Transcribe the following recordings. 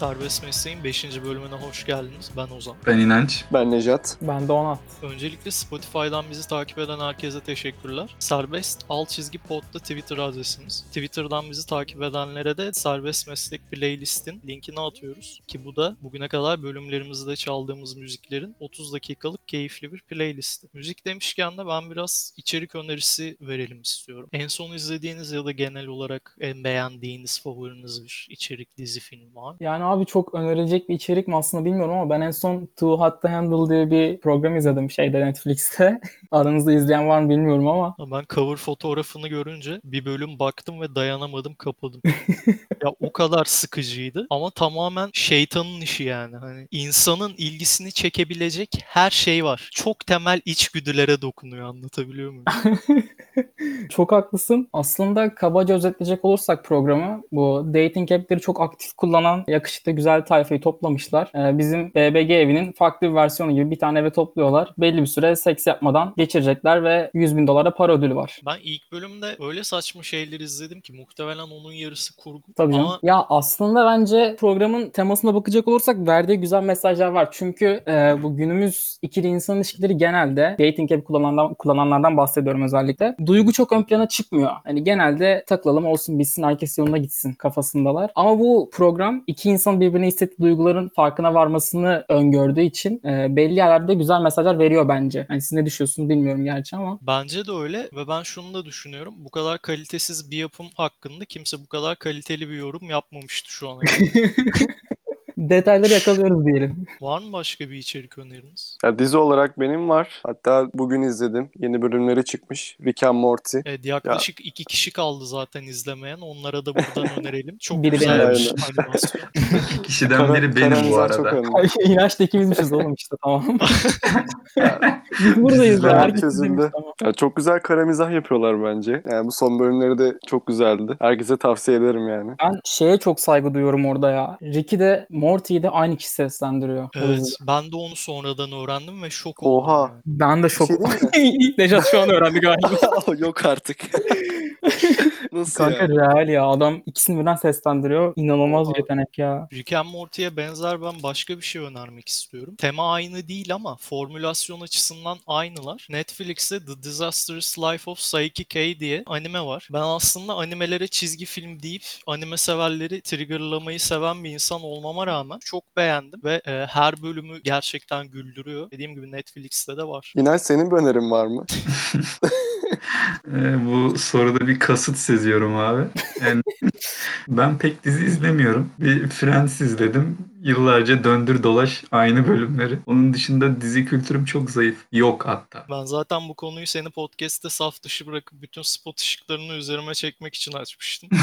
Serbest Mesleğin 5. bölümüne hoş geldiniz. Ben Ozan. Ben İnanç. Ben Nejat. Ben de Onat. Öncelikle Spotify'dan bizi takip eden herkese teşekkürler. Serbest alt çizgi podda Twitter adresimiz. Twitter'dan bizi takip edenlere de Serbest Meslek playlistin linkini atıyoruz. Ki bu da bugüne kadar bölümlerimizde çaldığımız müziklerin 30 dakikalık keyifli bir playlisti. Müzik demişken de ben biraz içerik önerisi verelim istiyorum. En son izlediğiniz ya da genel olarak en beğendiğiniz favoriniz bir içerik dizi film var. Yani abi çok önerilecek bir içerik mi aslında bilmiyorum ama ben en son Too Hot to Handle diye bir program izledim şeyde Netflix'te. Aranızda izleyen var mı bilmiyorum ama. Ben cover fotoğrafını görünce bir bölüm baktım ve dayanamadım kapadım. ya o kadar sıkıcıydı ama tamamen şeytanın işi yani. Hani insanın ilgisini çekebilecek her şey var. Çok temel içgüdülere dokunuyor anlatabiliyor muyum? çok haklısın. Aslında kabaca özetleyecek olursak programı bu dating app'leri çok aktif kullanan yakışıklı güzel tayfayı toplamışlar. Ee, bizim BBG evinin farklı bir versiyonu gibi bir tane eve topluyorlar. Belli bir süre seks yapmadan geçirecekler ve 100 bin dolara para ödülü var. Ben ilk bölümde öyle saçma şeyler izledim ki muhtemelen onun yarısı kurgu. Tabii canım. Ama Ya aslında bence programın temasına bakacak olursak verdiği güzel mesajlar var. Çünkü e, bu günümüz ikili insan ilişkileri genelde dating app kullananlardan, kullananlardan bahsediyorum özellikle. Duygu çok ön plana çıkmıyor. Hani genelde takılalım olsun bitsin herkes yoluna gitsin kafasındalar. Ama bu program iki insan birbirine hissettiği duyguların farkına varmasını öngördüğü için e, belli yerlerde güzel mesajlar veriyor bence. Hani siz ne düşünüyorsunuz bilmiyorum gerçi ama. Bence de öyle ve ben şunu da düşünüyorum. Bu kadar kalitesiz bir yapım hakkında kimse bu kadar kaliteli bir yorum yapmamıştı şu ana kadar. Detayları yakalıyoruz diyelim. Var mı başka bir içerik öneriniz? Ya dizi olarak benim var. Hatta bugün izledim. Yeni bölümleri çıkmış. Rick and Morty. Evet yaklaşık iki kişi kaldı zaten izlemeyen. Onlara da buradan önerelim. Çok Biri güzel benim. bir animasyon. İki kişiden biri benim bu Karamizah çok arada. İnanç da ikimizmişiz oğlum işte tamam. Biz buradayız ya. Herkesinde. tamam. Ya çok güzel kara mizah yapıyorlar bence. Yani bu son bölümleri de çok güzeldi. Herkese tavsiye ederim yani. Ben şeye çok saygı duyuyorum orada ya. Ricky de Morty'yi de aynı kişi seslendiriyor. Evet, ben de onu sonradan öğrendim ve şok oldum. Oha. Ben de şok. Bir şey İlk Nejat şu an öğrendi galiba. Yok artık. Nasıl Kanka ya? real ya. Adam ikisini birden seslendiriyor. İnanılmaz Oha. bir yetenek ya. Rick and Morty'ye benzer ben başka bir şey önermek istiyorum. Tema aynı değil ama formülasyon açısından aynılar. Netflix'te The Disastrous Life of Saiki K diye anime var. Ben aslında animelere çizgi film deyip anime severleri triggerlamayı seven bir insan olmama rağmen çok beğendim ve e, her bölümü gerçekten güldürüyor. Dediğim gibi Netflix'te de var. İnanç senin bir önerin var mı? Ee, bu soruda bir kasıt seziyorum abi. Yani ben pek dizi izlemiyorum. Bir Friends izledim. Yıllarca döndür dolaş aynı bölümleri. Onun dışında dizi kültürüm çok zayıf. Yok hatta. Ben zaten bu konuyu seni podcast'te saf dışı bırakıp bütün spot ışıklarını üzerime çekmek için açmıştım.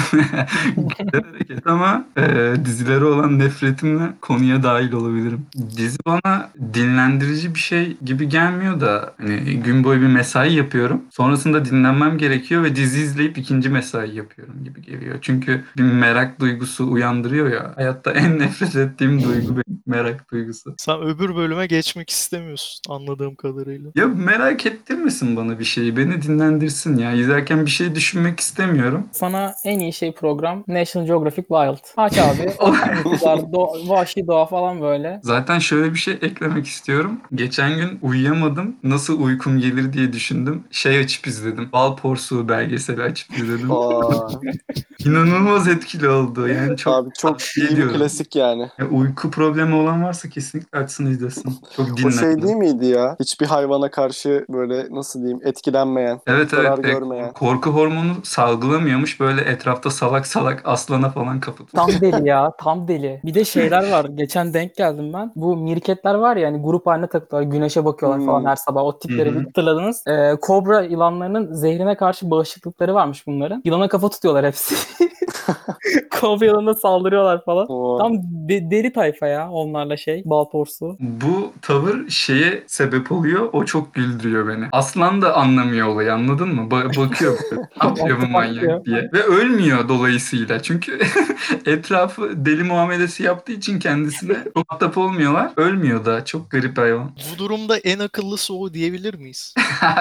Hareket ama e, dizilere olan nefretimle konuya dahil olabilirim. Dizi bana dinlendirici bir şey gibi gelmiyor da hani gün boyu bir mesai yapıyorum. Sonrasında dinlenmem gerekiyor ve dizi izleyip ikinci mesai yapıyorum gibi geliyor. Çünkü bir merak duygusu uyandırıyor ya. Hayatta en nefret ettiğim duygu benim merak duygusu. Sen öbür bölüme geçmek istemiyorsun anladığım kadarıyla. Ya merak ettirmesin bana bir şeyi. Beni dinlendirsin ya. İzlerken bir şey düşünmek istemiyorum. Sana en iyi şey program National Geographic Wild. Aç abi. Ormanlıklar, do- vahşi doğa falan böyle. Zaten şöyle bir şey eklemek istiyorum. Geçen gün uyuyamadım. Nasıl uykum gelir diye düşündüm. Şey açıp izledim. Bal Porsuğu belgeseli açıp izledim. İnanılmaz etkili oldu. Yani çok abi çok iyi bir klasik yani. Ya uyku problemi olan varsa kesinlikle açsın izlesin. Çok O dinlendim. şey değil miydi ya? Hiçbir hayvana karşı böyle nasıl diyeyim etkilenmeyen, Evet zarar evet. E, görmeyen. korku hormonu salgılamıyormuş. Böyle etrafta salak salak aslana falan kapatıyor. Tam deli ya. Tam deli. Bir de şeyler var. Geçen denk geldim ben. Bu mirketler var ya hani grup haline takılıyorlar. Güneşe bakıyorlar falan Hmm. her sabah. O tipleri bir hatırladınız. Ee, kobra yılanlarının zehrine karşı bağışıklıkları varmış bunların. Yılana kafa tutuyorlar hepsi. yılanına saldırıyorlar falan. O, Tam de- deli tayfa ya onlarla şey. Bal porsu. Bu tavır şeye sebep oluyor. O çok güldürüyor beni. Aslan da anlamıyor olayı anladın mı? Ba- bakıyor yapıyor bu manyak diye. Ve ölmüyor dolayısıyla. Çünkü etrafı deli muamelesi yaptığı için kendisine muhatap olmuyorlar. Ölmüyor da. Çok garip hayvan. Bu durumda en akıllısı o diyebilir miyiz?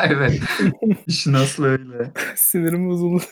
evet. İşin aslı öyle. Sinirim bozuldu.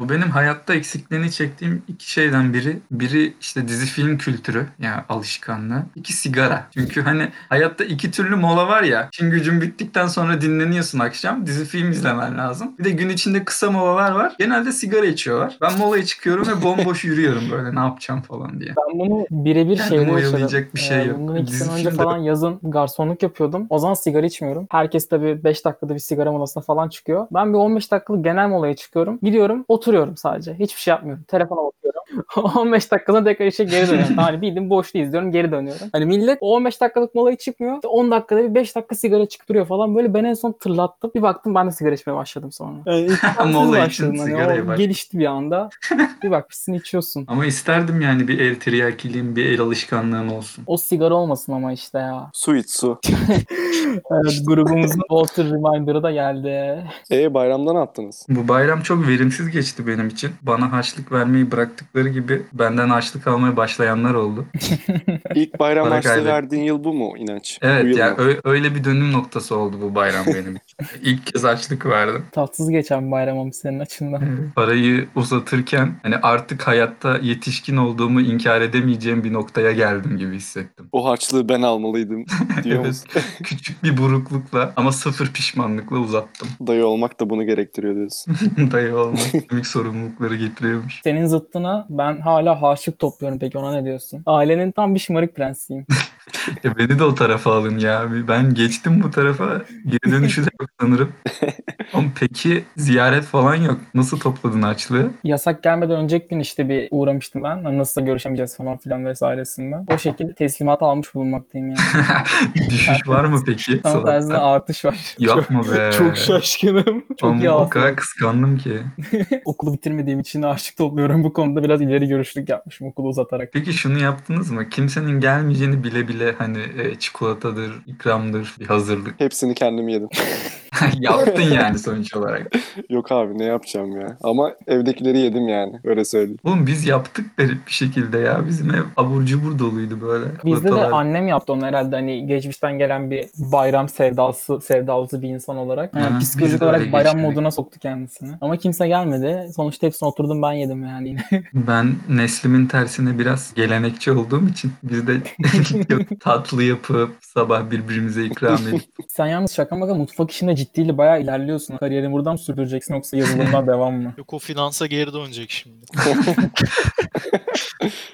Bu benim hayatta eksikliğini çektiğim iki şeyden biri. Biri işte dizi film kültürü yani alışkanlığı. İki sigara. Çünkü hani hayatta iki türlü mola var ya. İşin gücün bittikten sonra dinleniyorsun akşam. Dizi film izlemen lazım. Bir de gün içinde kısa molalar var. Genelde sigara içiyorlar. Ben molaya çıkıyorum ve bomboş yürüyorum böyle ne yapacağım falan diye. Ben bunu birebir Kendimi şeyde yaşadım. bir şey Ee, yok. Bundan iki Dizi sene önce falan yazın garsonluk yapıyordum. O zaman sigara içmiyorum. Herkes tabii 5 dakikada bir sigara molasına falan çıkıyor. Ben bir 15 dakikalık genel molaya çıkıyorum. Gidiyorum oturuyorum sadece. Hiçbir şey yapmıyorum. Telefona bakıyorum. 15 dakikada tekrar işe geri dönüyorum. hani bildiğin boşluğu izliyorum geri dönüyorum. Hani millet o 15 dakikalık molaya çıkmıyor. İşte 10 dakikada bir 5 dakika sigara çıktırıyor falan. Böyle ben en son tırlattım. Bir baktım ben de sigara içmeye başladım sonra. Yani Mola için. Hani sigaraya bak. gelişti bir anda. bir bakmışsın içiyorsun. Ama isterdim yani bir el tiryakiliğim, bir el alışkanlığım olsun. O sigara olmasın ama işte ya. Su iç su. Evet, grubumuzun Water Reminder'ı da geldi. E bayramda ne yaptınız? Bu bayram çok verimsiz geçti benim için. Bana harçlık vermeyi bıraktıkları gibi benden harçlık almaya başlayanlar oldu. İlk bayram Para harçlığı kaybettim. verdiğin yıl bu mu inanç? Evet yıl yani ö- öyle bir dönüm noktası oldu bu bayram benim için. İlk kez harçlık verdim. Tatsız geçen bayramım senin açından. Parayı uzatırken hani artık hayatta yetişkin olduğumu inkar edemeyeceğim bir noktaya geldim gibi hissettim. O harçlığı ben almalıydım diyor Evet. musun? Küçük bir buruklukla ama sıfır pişmanlıkla uzattım. Dayı olmak da bunu gerektiriyor diyorsun. Dayı olmak büyük sorumlulukları getiriyormuş. Senin zıttına ben hala harçlık topluyorum peki ona ne diyorsun? Ailenin tam bir şımarık prensiyim. Ya beni de o tarafa alın ya. Ben geçtim bu tarafa. Geri dönüşü de yok sanırım. Ama peki ziyaret falan yok. Nasıl topladın harçlığı? Yasak gelmeden önceki gün işte bir uğramıştım ben. Hani Nasıl görüşemeyeceğiz falan filan vesairesinden. O şekilde teslimat almış bulunmaktayım yani. Düşüş var mı peki? Tam tersine artış var. Yapma be. Çok şaşkınım. Çok iyi Ama o aslında. kadar kıskandım ki. Okulu bitirmediğim için harçlık topluyorum. Bu konuda biraz ileri görüşlülük yapmışım okulu uzatarak. Peki şunu yaptınız mı? Kimsenin gelmeyeceğini bile bile hani e, çikolatadır, ikramdır, bir hazırlık. Hepsini kendim yedim. Yaptın yani sonuç olarak. Yok abi ne yapacağım ya. Ama evdekileri yedim yani. Öyle söyleyeyim. Oğlum biz yaptık garip bir şekilde ya. Bizim ev abur cubur doluydu böyle. Bizde de annem yaptı onu herhalde hani geçmişten gelen bir bayram sevdası sevdalısı bir insan olarak. Yani psikolojik olarak bayram geçirdik. moduna soktu kendisini. Ama kimse gelmedi. Sonuçta hepsini oturdum ben yedim yani yine. Ben neslimin tersine biraz gelenekçi olduğum için biz de çok tatlı yapıp sabah birbirimize ikram edip Sen yalnız şaka maka mutfak işinde ciddiyle bayağı ilerliyorsun. Kariyerini buradan mı sürdüreceksin yoksa yazılımdan devam mı? Yok o finansa geri dönecek şimdi.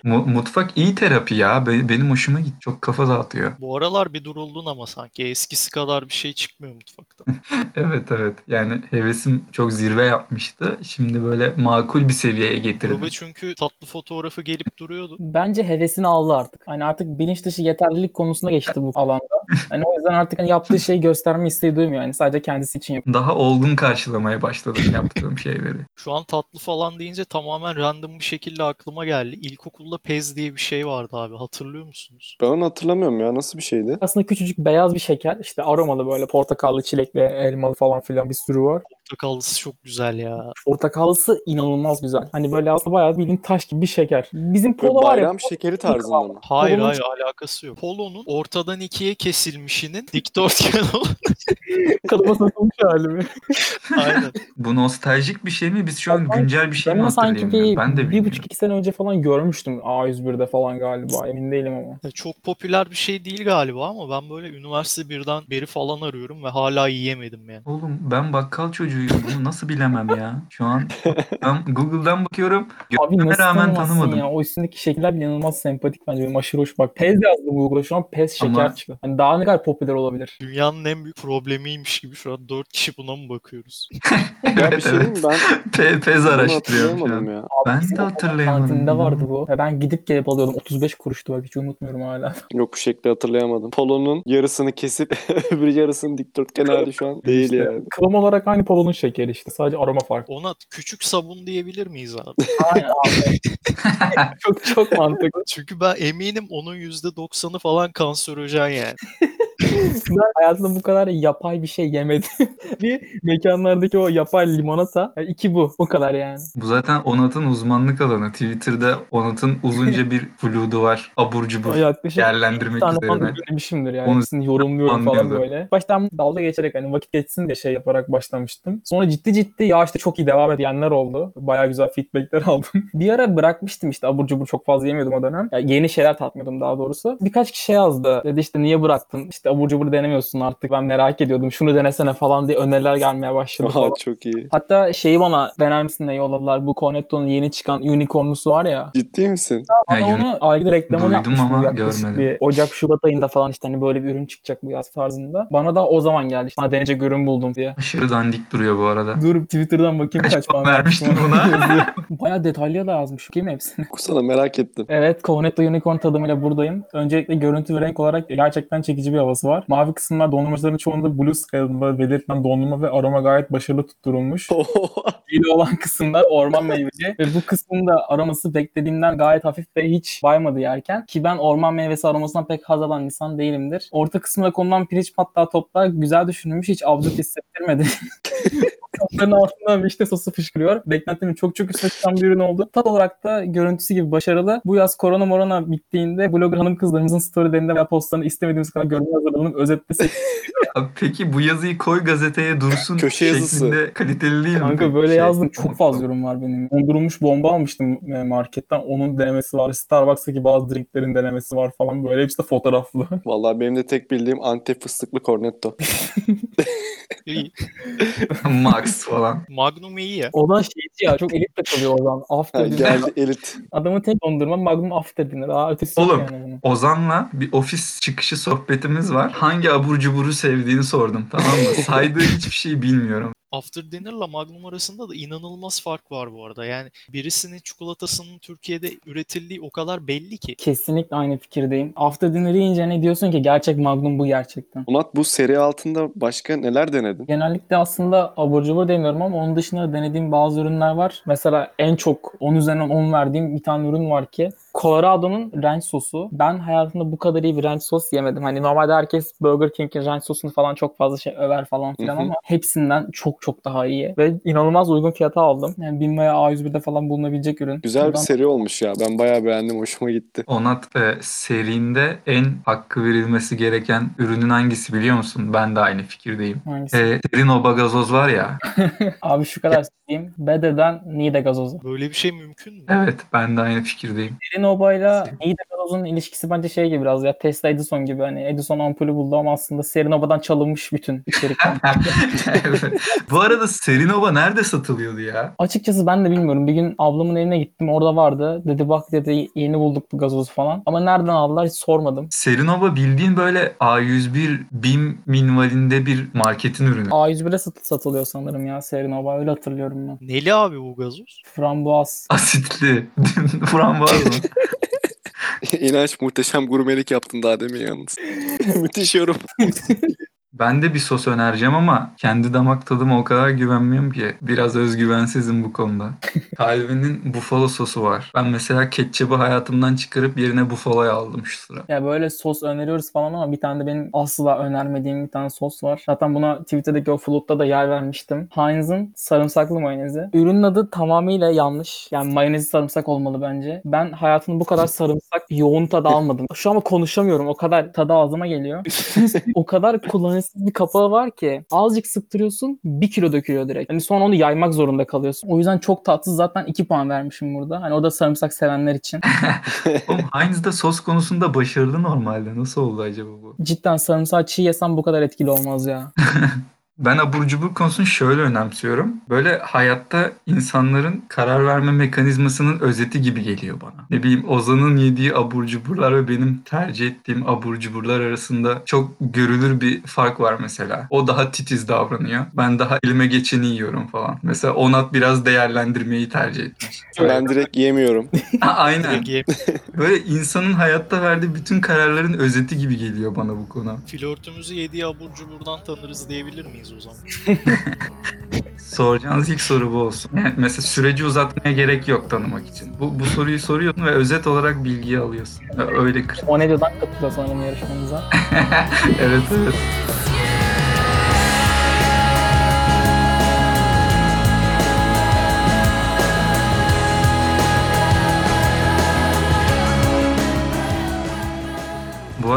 Mu- mutfak iyi terapi ya. Be- benim hoşuma gitti. Çok kafa dağıtıyor. Bu aralar bir duruldun ama sanki eskisi kadar bir şey çıkmıyor mutfakta. Evet evet. Yani hevesim çok zirve yapmıştı. Şimdi böyle makul bir seviyeye getirdim. Gruba çünkü tatlı fotoğrafı gelip duruyordu. Bence hevesini aldı artık. Hani artık bilinç dışı yeterlilik konusuna geçti bu alanda. Hani o yüzden artık hani yaptığı şeyi gösterme isteği duymuyor. Yani sadece kendisi için yapıyor. Daha olgun karşılamaya başladım yaptığım şeyleri. Şu an tatlı falan deyince tamamen random bir şekilde aklıma geldi. İlkokulda Pez diye bir şey vardı abi hatırlıyor musunuz? Ben onu hatırlamıyorum ya. Nasıl bir şeydi? Aslında küçücük beyaz bir şeker. işte aromalı böyle portakallı, çilekli, elmalı falan filan bir sürü var. Portakallısı çok güzel ya. Portakallısı inanılmaz güzel. Hani böyle aslında bayağı bildiğin taş gibi bir şeker. Bizim polo var ya. bayram şekeri tarzında mı? Hayır Polonun- hayır alakası yok. Polo'nun ortadan ikiye kesilmişinin dikdörtgen olan. Kalıba satılmış hali mi? Aynen. Bu nostaljik bir şey mi? Biz şu an Ben- güncel bir şey Ben mi hatırlayamıyorum? bir, Ben de bir bilmiyorum. buçuk iki sene önce falan görmüştüm. A101'de falan galiba. Emin değilim ama. Ya Çok popüler bir şey değil galiba ama ben böyle üniversite birden beri falan arıyorum ve hala yiyemedim yani. Oğlum ben bakkal çocuğuyum. Bunu nasıl bilemem ya? Şu an ben Google'dan bakıyorum. Abi rağmen tanımadım. ya? O üstündeki şekiller bile inanılmaz sempatik bence. Benim aşırı hoş. Bak Pez yazdı Google'a şu an Pez şeker Ama- çıktı. Hani daha ne kadar popüler olabilir? Dünyanın en büyük problemiymiş gibi şu an dört kişi buna mı bakıyoruz? Ya bir evet şey evet. Ben Pe- Pez araştırıyorum şu hatırlayamadım an. ya. Abi Ben de hatırlayamadım. Kantinde vardı bu. Ve ben gidip gelip alıyordum. 35 kuruştu bak hiç unutmuyorum hala. Yok bu şekli hatırlayamadım. Polonun yarısını kesip öbür yarısını dikdörtgen hali şu an değil İşte yani. Kıvam olarak aynı polonun şekeri işte. Sadece aroma farklı. Ona küçük sabun diyebilir miyiz abi? Aynen abi. çok çok mantıklı. Çünkü ben eminim onun %90'ı falan kanserojen yani. ben hayatımda bu kadar yapay bir şey yemedim. bir mekanlardaki o yapay limonata. Yani iki bu. O kadar yani. Bu zaten Onat'ın uzmanlık alanı. Twitter'da Onat'ın uzunca bir vlogu var. Abur cubur Yaklaşık falan üzerine. denemişimdir yani. Onu Hepsini yorumluyorum falan böyle. Baştan dalga geçerek hani vakit geçsin diye şey yaparak başlamıştım. Sonra ciddi ciddi ya işte çok iyi devam edenler oldu. Baya güzel feedbackler aldım. bir ara bırakmıştım işte abur cubur çok fazla yemiyordum o dönem. Yani yeni şeyler tatmıyordum daha doğrusu. Birkaç kişi şey yazdı. Dedi işte niye bıraktın? İşte abur cubur denemiyorsun artık. Ben merak ediyordum. Şunu denesene falan diye öneriler gelmeye başladı. Aha çok iyi. Hatta şeyi bana dener misin diye yolladılar. Bu Cornetto'nun yeni çıkan unicornlusu var ya. Ciddi misin? Bana Ha, onu ayrıca reklamını Duydum yapmıştım. ama görmedim. Bir Ocak Şubat ayında falan işte hani böyle bir ürün çıkacak bu yaz tarzında. Bana da o zaman geldi. İşte, "Ha, deneyecek ürün buldum diye. Aşırı dandik duruyor bu arada. Dur Twitter'dan bakayım Kaç kaç, puan vermiştim buna? Bayağı detaylı da yazmış. Kim hepsini? Kusana merak ettim. Evet, Cornetto Unicorn tadımıyla buradayım. Öncelikle görüntü ve renk olarak gerçekten çekici bir havası var. Mavi kısımlar dondurmacıların çoğunda Blue Scale'da belirtilen dondurma ve aroma gayet başarılı tutturulmuş. Yeni olan kısımlar orman meyveli ve bu kısımda aroması beklediğimden gayet hafif ve hiç baymadı yerken ki ben orman meyvesi aromasından pek haz alan insan değilimdir. Orta kısmına konulan pirinç patlağı toplar güzel düşünülmüş hiç absürt hissettirmedi. Kapların altından vişne sosu fışkırıyor. Beklentimin çok çok üstüne çıkan bir ürün oldu. Tat olarak da görüntüsü gibi başarılı. Bu yaz korona morona bittiğinde blogger hanım kızlarımızın storylerinde veya postlarını istemediğimiz kadar görmeye hazırlanıp özetle Abi peki bu yazıyı koy gazeteye dursun Köşe yazısı. şeklinde kaliteli değil mi? Kanka böyle Şey, yazdım. Çok fazla yorum var benim. Dondurulmuş bomba almıştım e, marketten. Onun denemesi var. Starbucks'taki bazı drinklerin denemesi var falan. Böyle hepsi de fotoğraflı. Vallahi benim de tek bildiğim Antep fıstıklı cornetto. İyi. Max falan. Magnum iyi ya. O da şeyci ya. Çok elit takılıyor o zaman. Ha, After dinner. geldi elit. Adamın tek dondurma Magnum After dinner. Daha ötesi Oğlum. yani bunun. Ozan'la bir ofis çıkışı sohbetimiz var. Hangi abur cuburu sevdiğini sordum tamam mı? Saydığı hiçbir şey bilmiyorum. After Dinner'la Magnum arasında da inanılmaz fark var bu arada. Yani birisinin çikolatasının Türkiye'de üretildiği o kadar belli ki. Kesinlikle aynı fikirdeyim. After dinner yiyince ne diyorsun ki gerçek Magnum bu gerçekten. Onat bu seri altında başka neler denedin? Genellikle aslında abur cubur demiyorum ama onun dışında denediğim bazı ürünler var. Mesela en çok 10 üzerinden 10 verdiğim bir tane ürün var ki Colorado'nun ranch sosu. Ben hayatımda bu kadar iyi bir ranch sos yemedim. Hani normalde herkes Burger King'in ranch sosunu falan çok fazla şey över falan filan ama hepsinden çok çok daha iyi. Ve inanılmaz uygun fiyata aldım. Yani BİM veya A101'de falan bulunabilecek ürün. Güzel bir Buradan- seri olmuş ya. Ben bayağı beğendim. Hoşuma gitti. Onat e, serinde en hakkı verilmesi gereken ürünün hangisi biliyor musun? Ben de aynı fikirdeyim. Hangisi? E, Serin Oba gazoz var ya. Abi şu kadar söyleyeyim. Bede'den Nide gazozu. Böyle bir şey mümkün mü? Evet ben de aynı fikirdeyim. Serinoba ile Nide gazozun ilişkisi bence şey gibi biraz ya Tesla Edison gibi. Hani Edison ampulü buldu ama aslında Serinoba'dan çalınmış bütün içerikler. Evet. Bu arada Serin Oba nerede satılıyordu ya? Açıkçası ben de bilmiyorum. Bir gün ablamın evine gittim. Orada vardı. Dedi bak dedi yeni bulduk bu gazozu falan. Ama nereden aldılar hiç sormadım. Serin Oba bildiğin böyle A101 BİM minvalinde bir marketin ürünü. A101'e sat- satılıyor sanırım ya Serinoba. Öyle hatırlıyorum ben. Neli abi bu gazoz? Frambuaz. Asitli. Frambuaz mı? İnanç muhteşem gurmelik yaptın daha demin yalnız. Müthiş yorum. Ben de bir sos önereceğim ama kendi damak tadıma o kadar güvenmiyorum ki. Biraz özgüvensizim bu konuda. Calvin'in buffalo sosu var. Ben mesela ketçabı hayatımdan çıkarıp yerine buffalo'yu aldım şu sıra. Ya böyle sos öneriyoruz falan ama bir tane de benim asla önermediğim bir tane sos var. Zaten buna Twitter'daki o flood'da da yer vermiştim. Heinz'ın sarımsaklı mayonezi. Ürünün adı tamamıyla yanlış. Yani mayonezi sarımsak olmalı bence. Ben hayatımda bu kadar sarımsak yoğun tadı almadım. Şu an konuşamıyorum. O kadar tadı ağzıma geliyor. o kadar kullanışsız bir kapağı var ki azıcık sıktırıyorsun bir kilo dökülüyor direkt. Hani sonra onu yaymak zorunda kalıyorsun. O yüzden çok tatsız zaten 2 puan vermişim burada. Hani o da sarımsak sevenler için. Oğlum Heinz de sos konusunda başarılı normalde. Nasıl oldu acaba bu? Cidden sarımsağı çiğ yesem bu kadar etkili olmaz ya. Ben abur cubur konusunu şöyle önemsiyorum. Böyle hayatta insanların karar verme mekanizmasının özeti gibi geliyor bana. Ne bileyim Ozan'ın yediği abur cuburlar ve benim tercih ettiğim abur cuburlar arasında çok görülür bir fark var mesela. O daha titiz davranıyor. Ben daha elime geçeni yiyorum falan. Mesela Onat biraz değerlendirmeyi tercih etmiş. Ben direkt yemiyorum. Ha, Aynen. Böyle insanın hayatta verdiği bütün kararların özeti gibi geliyor bana bu konu. Flörtümüzü yediği abur cuburdan tanırız diyebilir miyiz o zaman? Soracağınız ilk soru bu olsun. Yani mesela süreci uzatmaya gerek yok tanımak için. Bu, bu soruyu soruyorsun ve özet olarak bilgiyi alıyorsun. Öyle kır. O Nedyo'dan katılıyor sanırım yarışmamıza. evet evet.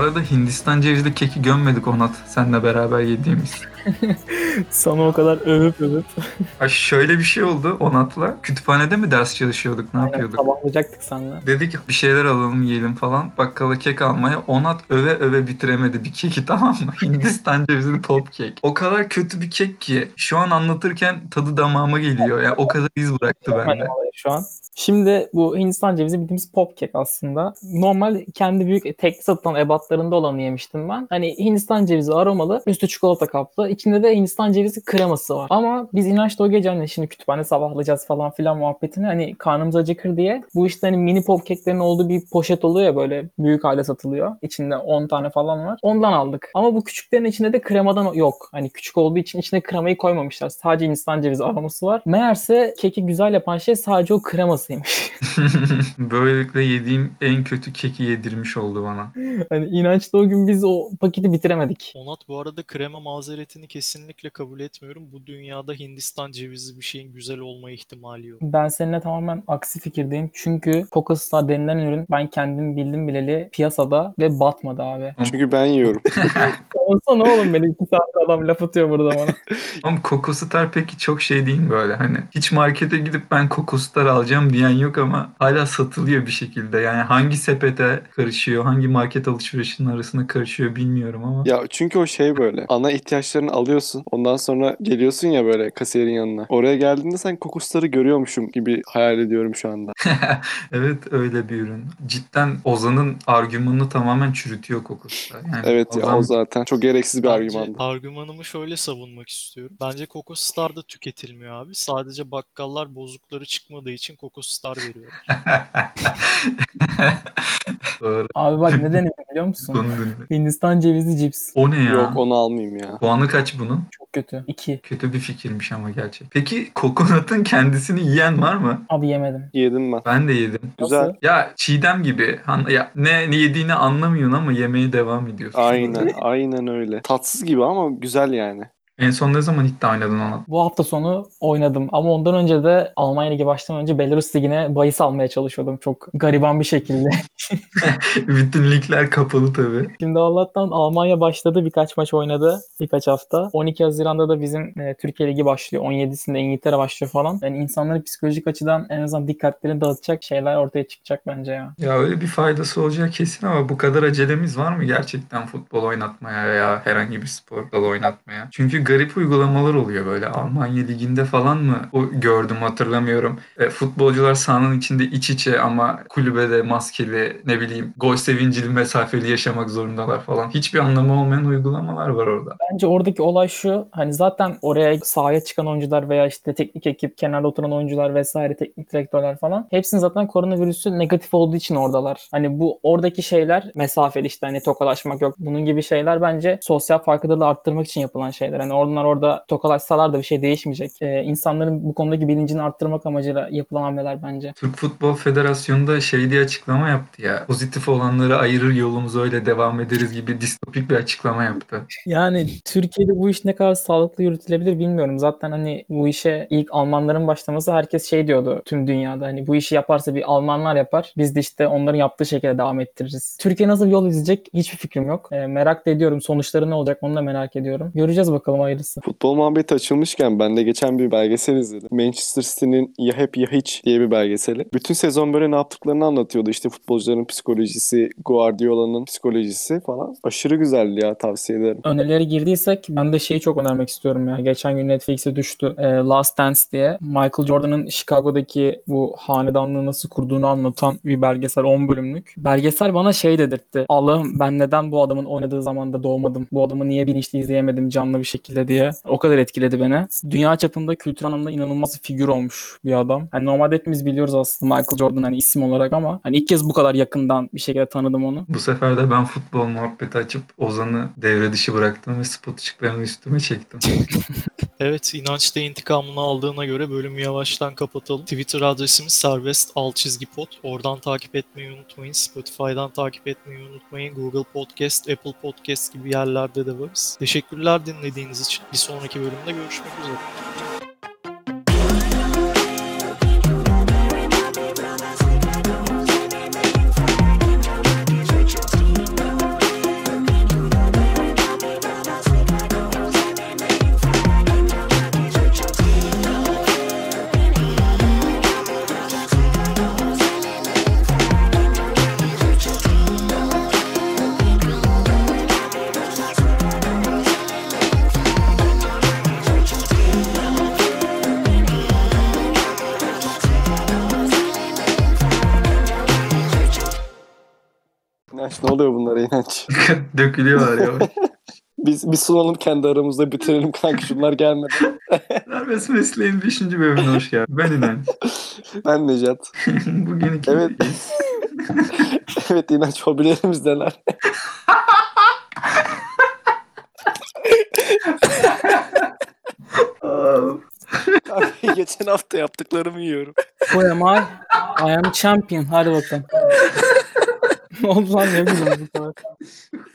Arada Hindistan cevizli keki gömmedik Onat. Seninle beraber yediğimiz. Sana o kadar övüp övüp Ha şöyle bir şey oldu Onat'la. Kütüphanede mi ders çalışıyorduk? Ne yapıyorduk? sabahlayacaktık seninle. Dedik bir şeyler alalım yiyelim falan. Bakkala kek almaya. Onat öve öve bitiremedi bir keki tamam mı? Hindistan cevizli top kek. O kadar kötü bir kek ki şu an anlatırken tadı damağıma geliyor. Yani o kadar iz bıraktı bende. Şu an. Şimdi bu Hindistan cevizi bildiğimiz pop kek aslında. Normal kendi büyük tek satılan ebatlarında olanı yemiştim ben. Hani Hindistan cevizi aromalı, üstü çikolata kaplı. içinde de Hindistan cevizi kreması var. Ama biz inançta o gece hani şimdi kütüphane sabahlayacağız falan filan muhabbetini hani karnımız acıkır diye bu işte hani mini pop keklerin olduğu bir poşet oluyor ya böyle büyük halde satılıyor. İçinde 10 tane falan var. Ondan aldık. Ama bu küçüklerin içinde de kremadan yok. Hani küçük olduğu için içine kremayı koymamışlar. Sadece Hindistan cevizi aroması var. Meğerse keki güzel yapan şey sadece o kremasıymış. Böylelikle yediğim en kötü keki yedirmiş oldu bana. hani inançta o gün biz o paketi bitiremedik. Onat bu arada krema mazeretini kesinlikle kabul etmiyorum. Bu dünyada Hindistan cevizi bir şeyin güzel olma ihtimali yok. Ben seninle tamamen aksi fikirdeyim. Çünkü Coca Star denilen ürün ben kendim bildim bileli piyasada ve batmadı abi. Çünkü ben yiyorum. Olsa ne oğlum beni iki saat adam laf atıyor burada bana. Ama Coco Star peki çok şey değil böyle hani hiç markete gidip ben Coco Star alacağım diyen yok ama hala satılıyor bir şekilde. Yani hangi sepete karışıyor, hangi market alışverişinin arasında karışıyor bilmiyorum ama. ya çünkü o şey böyle. Ana ihtiyaçlarını alıyorsun. Ondan sonra geliyorsun ya böyle kasiyerin yanına. Oraya geldiğinde sen kokusları görüyormuşum gibi hayal ediyorum şu anda. evet öyle bir ürün. Cidden Ozan'ın argümanını tamamen çürütüyor Coco Star. Yani Evet ya Ozan- o zaten çok gereksiz bir Bence argümandı. argümanımı şöyle savunmak istiyorum. Bence Coco Star da tüketilmiyor abi. Sadece bakkallar bozukları çıkmadığı için Coco Star veriyor. Doğru. Abi bak ne denedim biliyor musun? Hindistan cevizi cips. O ne ya? Yok onu almayayım ya. Puanı kaç bunun? Çok kötü. İki. Kötü bir fikirmiş ama gerçek. Peki kokonatın kendisini yiyen var mı? Abi yemedim. Yedim ben. Ben de yedim. Güzel. Nasıl? Ya çiğdem gibi. Han- Ya ne, ne yediğini anlamıyorsun ama yemeye devam ediyorsun. Aynen aynen öyle. Tatsız gibi ama güzel yani. En son ne zaman iddia oynadın ona? Bu hafta sonu oynadım ama ondan önce de Almanya Ligi başlamadan önce Belarus Ligi'ne bahis almaya çalışıyordum çok gariban bir şekilde. Bütün ligler kapalı tabii. Şimdi Allah'tan Almanya başladı birkaç maç oynadı birkaç hafta. 12 Haziran'da da bizim e, Türkiye Ligi başlıyor. 17'sinde İngiltere başlıyor falan. Yani insanları psikolojik açıdan en azından dikkatlerini dağıtacak şeyler ortaya çıkacak bence ya. Ya öyle bir faydası olacak kesin ama bu kadar acelemiz var mı gerçekten futbol oynatmaya veya herhangi bir spor dalı oynatmaya? Çünkü garip uygulamalar oluyor böyle. Almanya Ligi'nde falan mı o gördüm hatırlamıyorum. E, futbolcular sahanın içinde iç içe ama kulübede maskeli ne bileyim gol sevincili mesafeli yaşamak zorundalar falan. Hiçbir anlamı olmayan uygulamalar var orada. Bence oradaki olay şu hani zaten oraya sahaya çıkan oyuncular veya işte teknik ekip, kenarda oturan oyuncular vesaire teknik direktörler falan hepsinin zaten koronavirüsü negatif olduğu için oradalar. Hani bu oradaki şeyler mesafeli işte hani tokalaşmak yok. Bunun gibi şeyler bence sosyal farkındalığı arttırmak için yapılan şeyler. Hani onlar orada tokalaşsalar da bir şey değişmeyecek. Ee, insanların bu konudaki bilincini arttırmak amacıyla yapılan hamleler bence. Türk Futbol Federasyonu da şey diye açıklama yaptı ya. Pozitif olanları ayırır yolumuz öyle devam ederiz gibi distopik bir açıklama yaptı. Yani Türkiye'de bu iş ne kadar sağlıklı yürütülebilir bilmiyorum. Zaten hani bu işe ilk Almanların başlaması herkes şey diyordu tüm dünyada. Hani bu işi yaparsa bir Almanlar yapar. Biz de işte onların yaptığı şekilde devam ettiririz. Türkiye nasıl bir yol izleyecek hiçbir fikrim yok. Ee, merak da ediyorum. Sonuçları ne olacak onu da merak ediyorum. Göreceğiz bakalım hayırlısı. Futbol muhabbeti açılmışken ben de geçen bir belgesel izledim. Manchester City'nin Ya Hep Ya Hiç diye bir belgeseli. Bütün sezon böyle ne yaptıklarını anlatıyordu. İşte futbolcuların psikolojisi, Guardiola'nın psikolojisi falan. Aşırı güzeldi ya tavsiye ederim. Önerileri girdiysek ben de şeyi çok önermek istiyorum ya. Geçen gün Netflix'e düştü. Ee, Last Dance diye. Michael Jordan'ın Chicago'daki bu hanedanlığı nasıl kurduğunu anlatan bir belgesel 10 bölümlük. Belgesel bana şey dedirtti. Allah'ım ben neden bu adamın oynadığı zamanda doğmadım? Bu adamı niye bilinçli izleyemedim canlı bir şekilde? Etkiledi ya. O kadar etkiledi beni. Dünya çapında kültür anlamında inanılmaz bir figür olmuş bir adam. Hani normalde hepimiz biliyoruz aslında Michael Jordan hani isim olarak ama hani ilk kez bu kadar yakından bir şekilde tanıdım onu. Bu sefer de ben futbol muhabbeti açıp Ozan'ı devre dışı bıraktım ve spot ışıklarını üstüme çektim. Evet inanç da intikamını aldığına göre bölümü yavaştan kapatalım. Twitter adresimiz serbest alt çizgi pod. Oradan takip etmeyi unutmayın. Spotify'dan takip etmeyi unutmayın. Google Podcast, Apple Podcast gibi yerlerde de varız. Teşekkürler dinlediğiniz için. Bir sonraki bölümde görüşmek üzere. İnanç ne oluyor bunlara inanç? Dökülüyorlar yavaş. Biz bir sunalım kendi aramızda bitirelim kanka şunlar gelmeden. Serbest Mesleğin 5. bölümüne hoş geldin. Ben İnanç. Ben Necat. Bugün iki Evet. evet inanç hobilerimiz neler? Kanka geçen hafta yaptıklarımı yiyorum. Am I? I am champion. Hadi bakalım. Oldu lan ne bileyim.